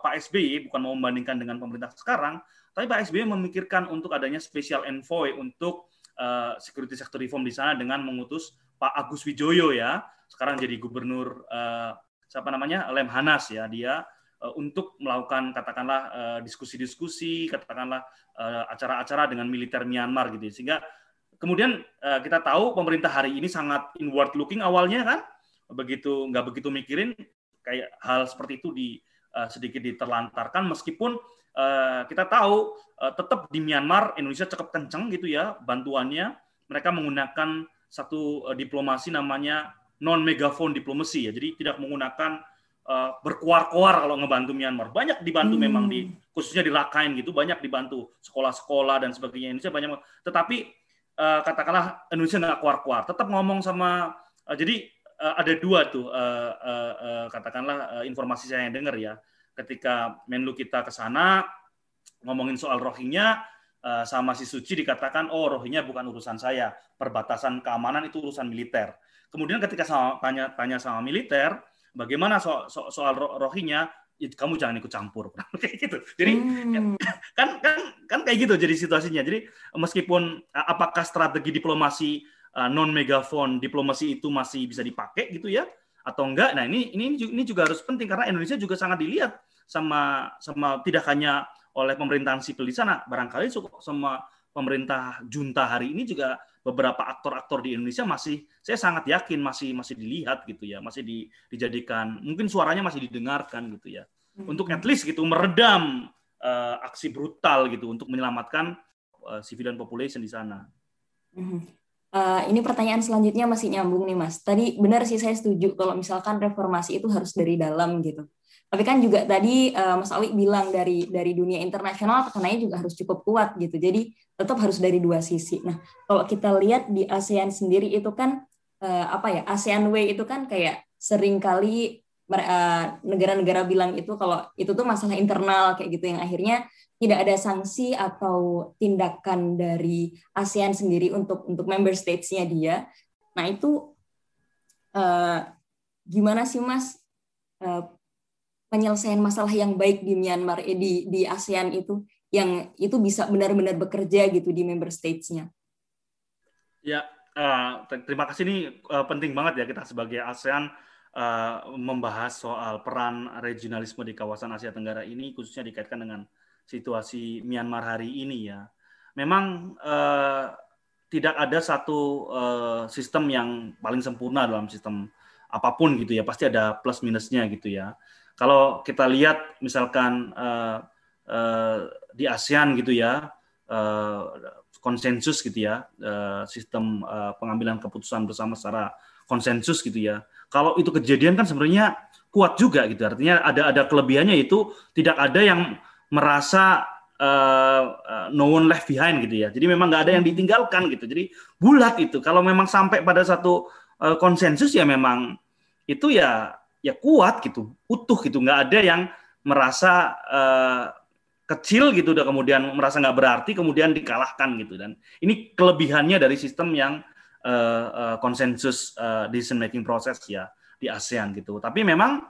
Pak SBY bukan mau membandingkan dengan pemerintah sekarang tapi Pak SBY memikirkan untuk adanya special envoy untuk uh, security sector reform di sana dengan mengutus Pak Agus Wijoyo ya. Sekarang jadi gubernur uh, siapa namanya? Lemhanas ya dia. Eh, untuk melakukan katakanlah eh, diskusi-diskusi, katakanlah eh, acara-acara dengan militer Myanmar gitu. Ya. Sehingga kemudian kita tahu pemerintah hari ini sangat inward looking awalnya kan, begitu nggak begitu mikirin kayak hal seperti itu di sedikit diterlantarkan meskipun kita tahu tetap di Myanmar Indonesia cukup kencang gitu ya bantuannya mereka menggunakan satu diplomasi namanya non megaphone diplomasi ya jadi tidak menggunakan uh, berkuar-kuar kalau ngebantu Myanmar. Banyak dibantu hmm. memang di khususnya di Rakhine gitu, banyak dibantu sekolah-sekolah dan sebagainya. Indonesia banyak tetapi uh, katakanlah Indonesia nggak kuar-kuar, tetap ngomong sama uh, jadi uh, ada dua tuh uh, uh, uh, katakanlah uh, informasi saya yang dengar ya. Ketika Menlu kita ke sana ngomongin soal Rohingya uh, sama si Suci dikatakan oh Rohingya bukan urusan saya, perbatasan keamanan itu urusan militer. Kemudian ketika sama, tanya tanya sama militer, bagaimana so, so, soal rohinya kamu jangan ikut campur kayak gitu jadi hmm. kan kan kan kayak gitu jadi situasinya jadi meskipun apakah strategi diplomasi uh, non megaphone diplomasi itu masih bisa dipakai gitu ya atau enggak. Nah, ini ini ini juga harus penting karena Indonesia juga sangat dilihat sama sama tidak hanya oleh pemerintahan sipil di sana, barangkali sama pemerintah junta hari ini juga beberapa aktor-aktor di Indonesia masih saya sangat yakin masih masih dilihat gitu ya, masih di, dijadikan mungkin suaranya masih didengarkan gitu ya. Hmm. Untuk at least gitu meredam uh, aksi brutal gitu untuk menyelamatkan uh, civilian population di sana. Uh, ini pertanyaan selanjutnya masih nyambung nih Mas. Tadi benar sih saya setuju kalau misalkan reformasi itu harus dari dalam gitu. Tapi kan juga tadi uh, Mas Awi bilang dari dari dunia internasional tekanannya juga harus cukup kuat gitu. Jadi tetap harus dari dua sisi. Nah, kalau kita lihat di ASEAN sendiri itu kan uh, apa ya? ASEAN Way itu kan kayak sering kali negara-negara bilang itu kalau itu tuh masalah internal kayak gitu yang akhirnya tidak ada sanksi atau tindakan dari ASEAN sendiri untuk untuk member states-nya dia. Nah itu uh, gimana sih Mas uh, penyelesaian masalah yang baik di Myanmar eh, di di ASEAN itu yang itu bisa benar-benar bekerja gitu di member states-nya? Ya, uh, terima kasih ini uh, penting banget ya kita sebagai ASEAN uh, membahas soal peran regionalisme di kawasan Asia Tenggara ini khususnya dikaitkan dengan situasi Myanmar hari ini ya. Memang uh, tidak ada satu uh, sistem yang paling sempurna dalam sistem apa pun gitu ya. Pasti ada plus minusnya gitu ya. Kalau kita lihat misalkan uh, uh, di ASEAN gitu ya, uh, konsensus gitu ya, uh, sistem uh, pengambilan keputusan bersama secara konsensus gitu ya. Kalau itu kejadian kan sebenarnya kuat juga gitu. Artinya ada ada kelebihannya itu tidak ada yang merasa uh, uh, no one left behind gitu ya. Jadi memang nggak ada yang ditinggalkan gitu. Jadi bulat itu. Kalau memang sampai pada satu uh, konsensus ya memang itu ya ya kuat gitu, utuh gitu. Nggak ada yang merasa uh, kecil gitu, udah kemudian merasa nggak berarti, kemudian dikalahkan gitu. Dan ini kelebihannya dari sistem yang uh, uh, konsensus uh, decision making proses ya di ASEAN gitu. Tapi memang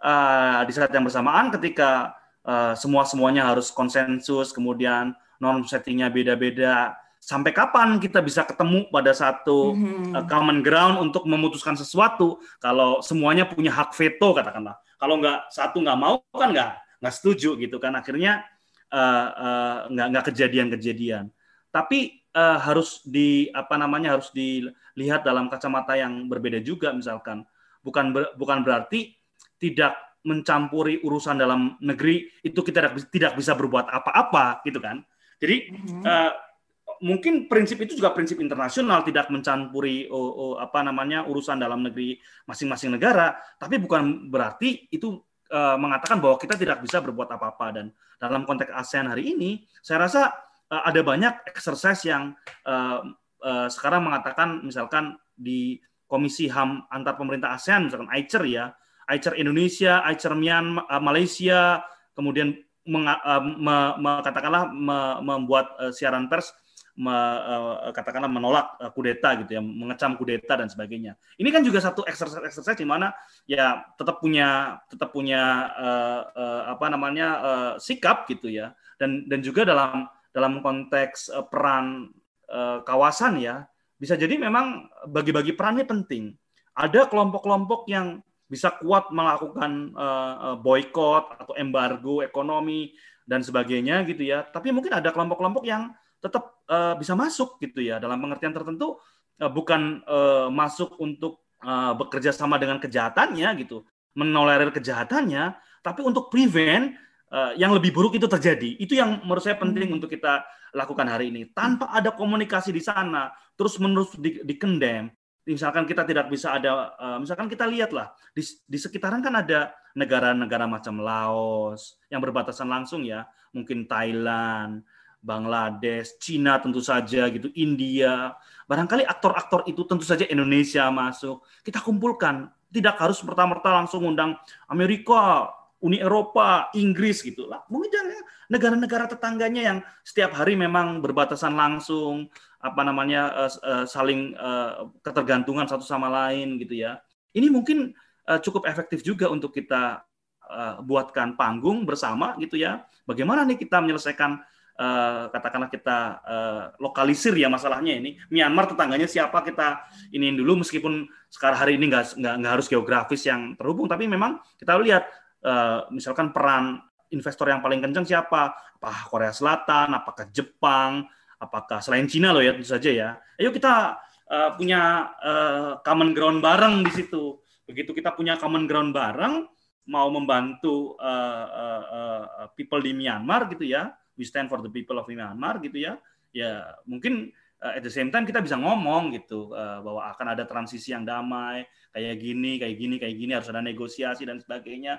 uh, di saat yang bersamaan ketika uh, semua semuanya harus konsensus, kemudian norm settingnya beda-beda. Sampai kapan kita bisa ketemu pada satu mm-hmm. uh, common ground untuk memutuskan sesuatu? Kalau semuanya punya hak veto katakanlah. Kalau nggak satu nggak mau kan nggak nggak setuju gitu kan. Akhirnya uh, uh, nggak nggak kejadian-kejadian. Tapi uh, harus di apa namanya harus dilihat dalam kacamata yang berbeda juga misalkan. Bukan ber, bukan berarti tidak mencampuri urusan dalam negeri itu kita tidak, tidak bisa berbuat apa-apa gitu kan. Jadi mm-hmm. uh, mungkin prinsip itu juga prinsip internasional tidak mencampuri oh, oh, apa namanya urusan dalam negeri masing-masing negara, tapi bukan berarti itu uh, mengatakan bahwa kita tidak bisa berbuat apa-apa. Dan dalam konteks ASEAN hari ini saya rasa uh, ada banyak exercise yang uh, uh, sekarang mengatakan misalkan di Komisi HAM antar pemerintah ASEAN misalkan AICER ya ICER Indonesia, ICER Myanmar, Malaysia, kemudian meng, me, me, katakanlah me, membuat siaran pers me, uh, katakanlah menolak uh, kudeta gitu ya, mengecam kudeta dan sebagainya. Ini kan juga satu exercise exercise di mana ya tetap punya tetap punya uh, uh, apa namanya uh, sikap gitu ya. Dan dan juga dalam dalam konteks uh, peran uh, kawasan ya, bisa jadi memang bagi-bagi perannya penting. Ada kelompok-kelompok yang bisa kuat melakukan uh, boykot atau embargo ekonomi dan sebagainya gitu ya. Tapi mungkin ada kelompok-kelompok yang tetap uh, bisa masuk gitu ya dalam pengertian tertentu uh, bukan uh, masuk untuk uh, bekerja sama dengan kejahatannya gitu, menolerir kejahatannya, tapi untuk prevent uh, yang lebih buruk itu terjadi. Itu yang menurut saya penting hmm. untuk kita lakukan hari ini. Tanpa ada komunikasi di sana, terus menerus di, dikendem, misalkan kita tidak bisa ada, uh, misalkan kita lihatlah di, di sekitaran kan ada negara-negara macam Laos yang berbatasan langsung ya, mungkin Thailand, Bangladesh, Cina tentu saja gitu, India. Barangkali aktor-aktor itu tentu saja Indonesia masuk. Kita kumpulkan, tidak harus pertama-tama langsung undang Amerika, Uni Eropa, Inggris gitu lah. Mungkin negara-negara tetangganya yang setiap hari memang berbatasan langsung, apa namanya uh, uh, saling uh, ketergantungan satu sama lain gitu ya. Ini mungkin cukup efektif juga untuk kita buatkan panggung bersama gitu ya. Bagaimana nih kita menyelesaikan uh, katakanlah kita uh, lokalisir ya masalahnya ini. Myanmar tetangganya siapa kita ini dulu meskipun sekarang hari ini nggak nggak harus geografis yang terhubung tapi memang kita lihat uh, misalkan peran investor yang paling kencang siapa? Apakah Korea Selatan? Apakah Jepang? Apakah selain Cina loh ya tentu saja ya. Ayo kita uh, punya uh, common ground bareng di situ. Begitu kita punya common ground bareng mau membantu uh, uh, uh, people di Myanmar gitu ya we stand for the people of Myanmar gitu ya. Ya mungkin uh, at the same time kita bisa ngomong gitu uh, bahwa akan ada transisi yang damai kayak gini kayak gini kayak gini harus ada negosiasi dan sebagainya.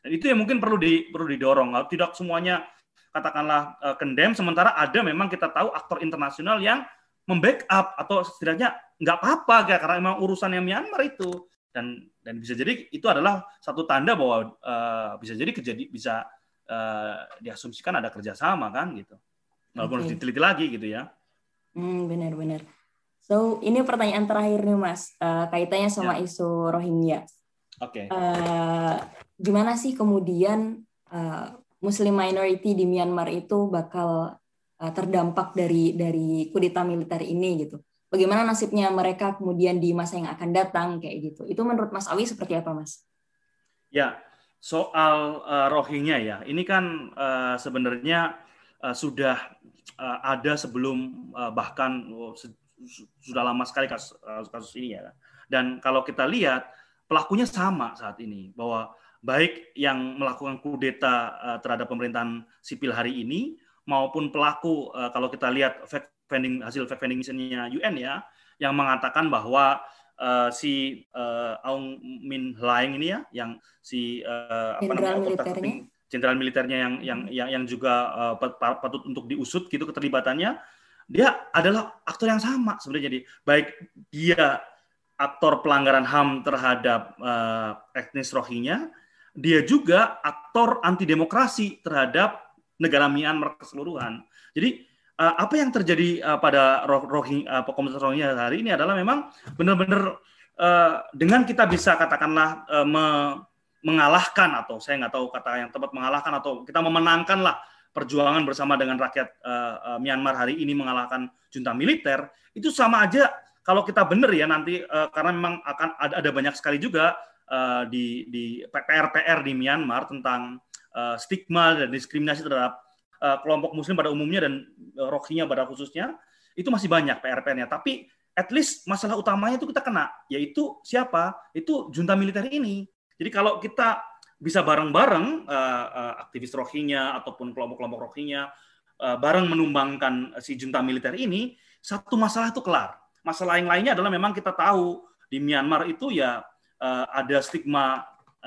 Dan itu yang mungkin perlu di perlu didorong. Tidak semuanya katakanlah uh, condemn sementara ada memang kita tahu aktor internasional yang membackup atau setidaknya nggak apa-apa karena memang urusan yang Myanmar itu. Dan dan bisa jadi itu adalah satu tanda bahwa uh, bisa jadi kejadi bisa uh, diasumsikan ada kerjasama kan gitu. Walaupun okay. harus diteliti lagi gitu ya. Hmm, benar-benar so ini pertanyaan terakhir nih mas uh, kaitannya sama ya. isu Rohingya. Oke. Okay. uh, gimana sih kemudian uh, Muslim minority di Myanmar itu bakal uh, terdampak dari dari kudeta militer ini gitu? Bagaimana nasibnya mereka kemudian di masa yang akan datang kayak gitu? Itu menurut Mas Awi seperti apa Mas? Ya soal uh, Rohingya ya, ini kan uh, sebenarnya uh, sudah uh, ada sebelum uh, bahkan oh, sudah lama sekali kasus, kasus ini ya. Dan kalau kita lihat pelakunya sama saat ini bahwa baik yang melakukan kudeta uh, terhadap pemerintahan sipil hari ini maupun pelaku uh, kalau kita lihat fact finding hasil fact finding misalnya UN ya yang mengatakan bahwa uh, si uh, Aung Min Hlaing ini ya, yang si uh, apa namanya jenderal militernya yang yang yang, yang juga uh, patut untuk diusut gitu keterlibatannya, dia adalah aktor yang sama sebenarnya. Jadi baik dia aktor pelanggaran HAM terhadap uh, etnis Rohingya, dia juga aktor anti demokrasi terhadap negara Myanmar keseluruhan. Jadi uh, apa yang terjadi uh, pada Rohingya uh, komunitas Rohingya hari ini adalah memang benar-benar uh, dengan kita bisa katakanlah uh, me mengalahkan atau saya nggak tahu kata yang tepat mengalahkan atau kita memenangkan lah perjuangan bersama dengan rakyat uh, uh, Myanmar hari ini mengalahkan junta militer itu sama aja kalau kita benar ya nanti uh, karena memang akan ada, ada banyak sekali juga uh, di di PR-PR di Myanmar tentang uh, stigma dan diskriminasi terhadap kelompok muslim pada umumnya dan uh, Rohingya pada khususnya itu masih banyak PR-PR-nya. Tapi at least masalah utamanya itu kita kena, yaitu siapa? Itu junta militer ini. Jadi kalau kita bisa bareng-bareng uh, aktivis Rohingya ataupun kelompok-kelompok Rohingya uh, bareng menumbangkan si junta militer ini, satu masalah itu kelar. Masalah yang lainnya adalah memang kita tahu di Myanmar itu ya ada stigma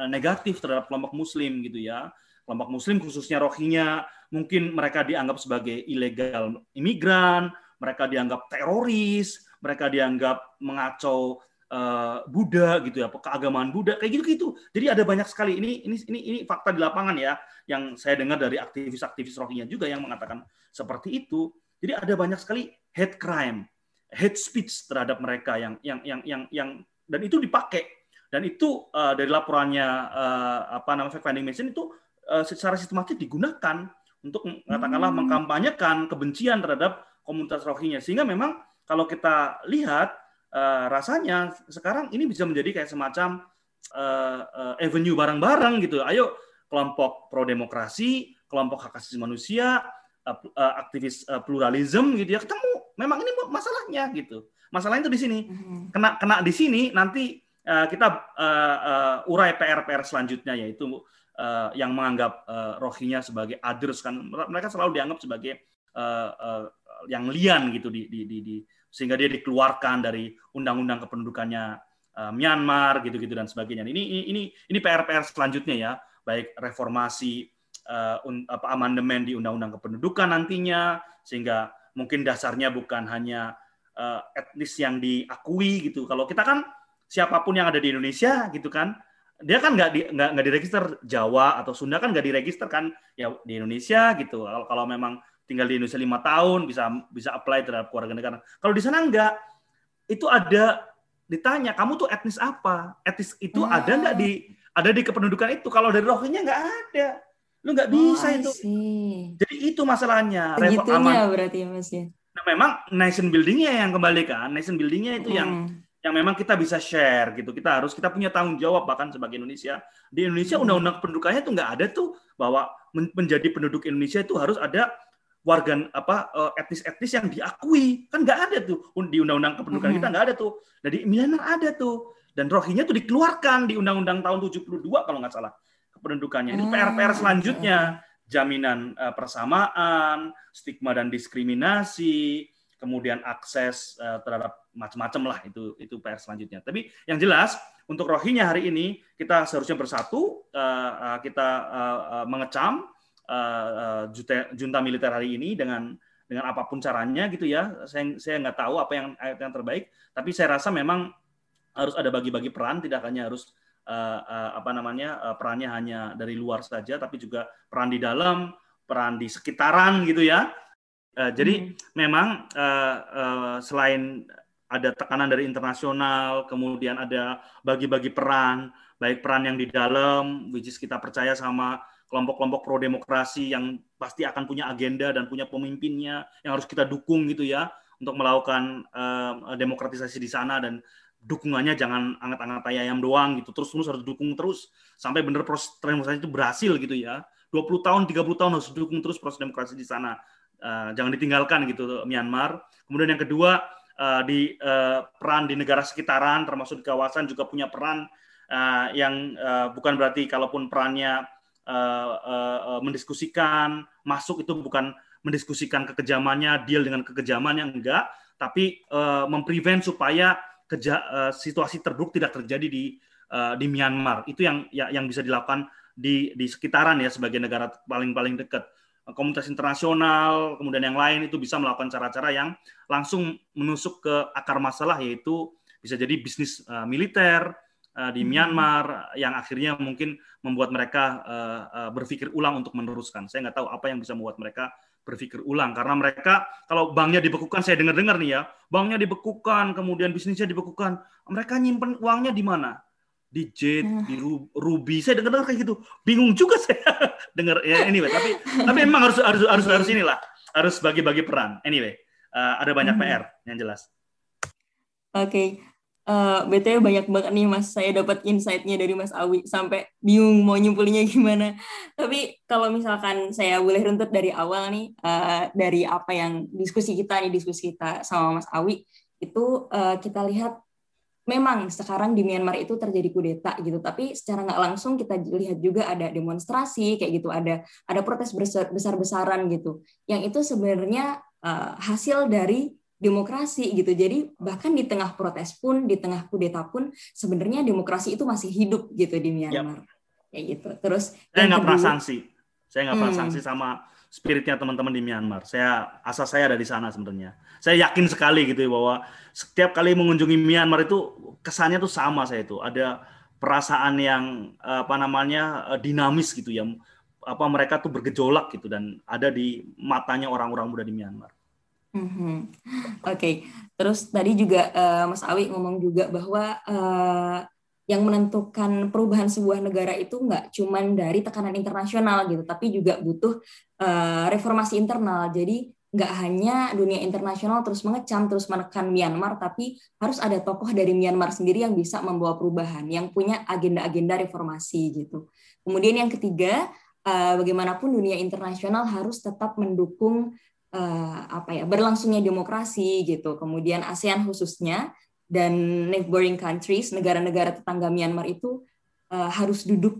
negatif terhadap kelompok Muslim gitu ya. Kelompok Muslim khususnya Rohingya mungkin mereka dianggap sebagai ilegal imigran, mereka dianggap teroris, mereka dianggap mengacau uh, Buddha gitu ya, keagamaan Buddha kayak gitu-gitu. Jadi ada banyak sekali ini ini ini ini fakta di lapangan ya yang saya dengar dari aktivis-aktivis Rohingya juga yang mengatakan seperti itu. Jadi ada banyak sekali hate crime, hate speech terhadap mereka yang yang yang yang yang dan itu dipakai dan itu uh, dari laporannya uh, apa namanya finding mission itu uh, secara sistematis digunakan untuk katakanlah hmm. mengkampanyekan kebencian terhadap komunitas Rohingya sehingga memang kalau kita lihat uh, rasanya sekarang ini bisa menjadi kayak semacam uh, uh, avenue bareng-bareng gitu. Ayo kelompok pro demokrasi kelompok hak asasi manusia uh, uh, aktivis uh, pluralisme gitu ya ketemu. Memang ini masalahnya gitu. Masalahnya itu di sini. Hmm. kena kena di sini nanti uh, kita uh, uh, urai PR PR selanjutnya yaitu uh, yang menganggap uh, Rohingya sebagai others kan mereka selalu dianggap sebagai uh, uh, yang lian gitu di, di, di, di sehingga dia dikeluarkan dari undang-undang kependudukannya uh, Myanmar gitu-gitu dan sebagainya. Ini ini ini PR-PR selanjutnya ya, baik reformasi uh, un, apa amandemen di undang-undang kependudukan nantinya sehingga mungkin dasarnya bukan hanya uh, etnis yang diakui gitu. Kalau kita kan siapa pun yang ada di Indonesia gitu kan dia kan nggak di, nggak nggak diregister Jawa atau Sunda kan nggak diregister kan ya di Indonesia gitu kalau kalau memang tinggal di Indonesia lima tahun bisa bisa apply terhadap keluarga negara kalau di sana enggak itu ada ditanya kamu tuh etnis apa etnis itu hmm. ada nggak di ada di kependudukan itu kalau dari Rohingya nggak ada Lu nggak bisa oh, itu. Jadi itu masalahnya. Segitunya berarti ya Mas ya. Nah, memang nation buildingnya yang kembali kan. Nation buildingnya itu hmm. yang yang memang kita bisa share gitu. Kita harus kita punya tanggung jawab bahkan sebagai Indonesia. Di Indonesia hmm. undang-undang pendudukannya itu nggak ada tuh bahwa menjadi penduduk Indonesia itu harus ada warga apa eh, etnis-etnis yang diakui kan nggak ada tuh di undang-undang kependudukan hmm. kita nggak ada tuh. Jadi Myanmar ada tuh dan Rohingya tuh dikeluarkan di undang-undang tahun 72 kalau nggak salah kependudukannya. Itu PR-PR selanjutnya jaminan uh, persamaan, stigma dan diskriminasi, kemudian akses uh, terhadap macam-macam lah itu itu PR selanjutnya. Tapi yang jelas untuk Rohingya hari ini kita seharusnya bersatu, uh, uh, kita uh, uh, mengecam uh, uh, junta militer hari ini dengan dengan apa pun caranya gitu ya. Saya saya nggak tahu apa yang yang terbaik, tapi saya rasa memang harus ada bagi-bagi peran, tidak hanya harus uh, uh, apa namanya uh, perannya hanya dari luar saja, tapi juga peran di dalam, peran di sekitaran gitu ya. Uh, jadi hmm. memang uh, uh, selain ada tekanan dari internasional, kemudian ada bagi-bagi peran, baik peran yang di dalam, which is kita percaya sama kelompok-kelompok pro demokrasi yang pasti akan punya agenda dan punya pemimpinnya yang harus kita dukung gitu ya untuk melakukan uh, demokratisasi di sana dan dukungannya jangan anget-anget ayam doang gitu. Terus terus harus dukung terus sampai bener proses demokrasi itu berhasil gitu ya. 20 tahun 30 tahun harus dukung terus proses demokrasi di sana uh, jangan ditinggalkan gitu Myanmar kemudian yang kedua uh, di uh, peran di negara sekitaran termasuk di kawasan juga punya peran uh, yang uh, bukan berarti kalaupun perannya uh, uh, mendiskusikan masuk itu bukan mendiskusikan kekejamannya deal dengan kekejamannya enggak tapi uh, memprevent supaya keja, uh, situasi terburuk tidak terjadi di uh, di Myanmar. Itu yang ya, yang bisa dilakukan di di sekitaran ya sebagai negara paling-paling dekat. Komunitas internasional, kemudian yang lain itu bisa melakukan cara-cara yang langsung menusuk ke akar masalah yaitu bisa jadi bisnis uh, militer uh, di hmm. Myanmar yang akhirnya mungkin membuat mereka uh, uh, berpikir ulang untuk meneruskan. Saya nggak tahu apa yang bisa membuat mereka berpikir ulang karena mereka kalau banknya dibekukan saya dengar-dengar nih ya banknya dibekukan kemudian bisnisnya dibekukan mereka nyimpen uangnya di mana di Jet hmm. di Ruby. Saya dengar-dengar kayak gitu. Bingung juga saya. Dengar ya anyway. Tapi tapi memang harus harus harus harus inilah. Harus bagi-bagi peran. Anyway uh, ada banyak hmm. PR yang jelas. Oke. Okay. Uh, eh, BTW banyak banget nih Mas, saya dapat insight-nya dari Mas Awi. Sampai bingung mau nyimpulinya gimana. Tapi kalau misalkan saya boleh runtut dari awal nih, uh, dari apa yang diskusi kita nih, diskusi kita sama Mas Awi, itu uh, kita lihat memang sekarang di Myanmar itu terjadi kudeta gitu, tapi secara nggak langsung kita lihat juga ada demonstrasi kayak gitu, ada ada protes besar-besaran gitu, yang itu sebenarnya uh, hasil dari demokrasi gitu. Jadi bahkan di tengah protes pun, di tengah kudeta pun sebenarnya demokrasi itu masih hidup gitu di Myanmar. Yep. Kayak gitu. Terus saya nggak pernah sanksi. Saya nggak pernah hmm. sanksi sama spiritnya teman-teman di Myanmar. Saya asal saya ada di sana sebenarnya. Saya yakin sekali gitu ya bahwa setiap kali mengunjungi Myanmar itu kesannya tuh sama saya itu. Ada perasaan yang apa namanya dinamis gitu ya. Apa mereka tuh bergejolak gitu dan ada di matanya orang-orang muda di Myanmar. Mm-hmm. Oke, okay. terus tadi juga uh, Mas Awi ngomong juga bahwa uh, yang menentukan perubahan sebuah negara itu nggak cuma dari tekanan internasional gitu, tapi juga butuh uh, reformasi internal. Jadi nggak hanya dunia internasional terus mengecam, terus menekan Myanmar, tapi harus ada tokoh dari Myanmar sendiri yang bisa membawa perubahan, yang punya agenda-agenda reformasi gitu. Kemudian yang ketiga, uh, bagaimanapun dunia internasional harus tetap mendukung uh, apa ya berlangsungnya demokrasi gitu. Kemudian ASEAN khususnya dan neighboring countries, negara-negara tetangga Myanmar itu uh, harus duduk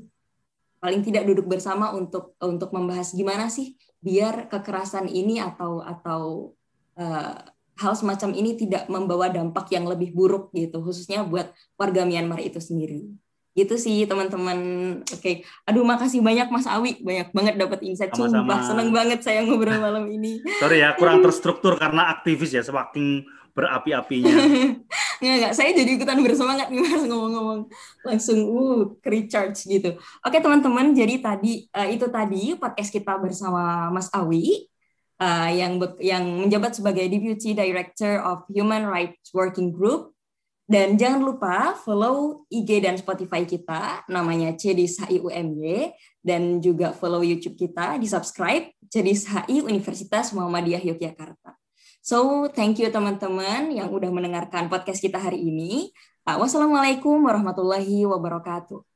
paling tidak duduk bersama untuk untuk membahas gimana sih biar kekerasan ini atau atau uh, hal semacam ini tidak membawa dampak yang lebih buruk gitu khususnya buat warga Myanmar itu sendiri. Gitu sih teman-teman. Oke. Okay. aduh makasih banyak Mas Awi. Banyak banget dapat insight. Sama-sama. sumpah seneng banget saya ngobrol malam ini. Sorry ya kurang terstruktur karena aktivis ya semakin berapi-apinya. Nggak nggak. Saya jadi ikutan bersemangat nih mas ngomong-ngomong. Langsung uh recharge gitu. Oke teman-teman jadi tadi uh, itu tadi podcast kita bersama Mas Awi uh, yang yang menjabat sebagai Deputy Director of Human Rights Working Group. Dan jangan lupa follow IG dan Spotify kita, namanya Cedis HI dan juga follow YouTube kita, di subscribe Cedis HI Universitas Muhammadiyah Yogyakarta. So, thank you teman-teman yang udah mendengarkan podcast kita hari ini. Wassalamualaikum warahmatullahi wabarakatuh.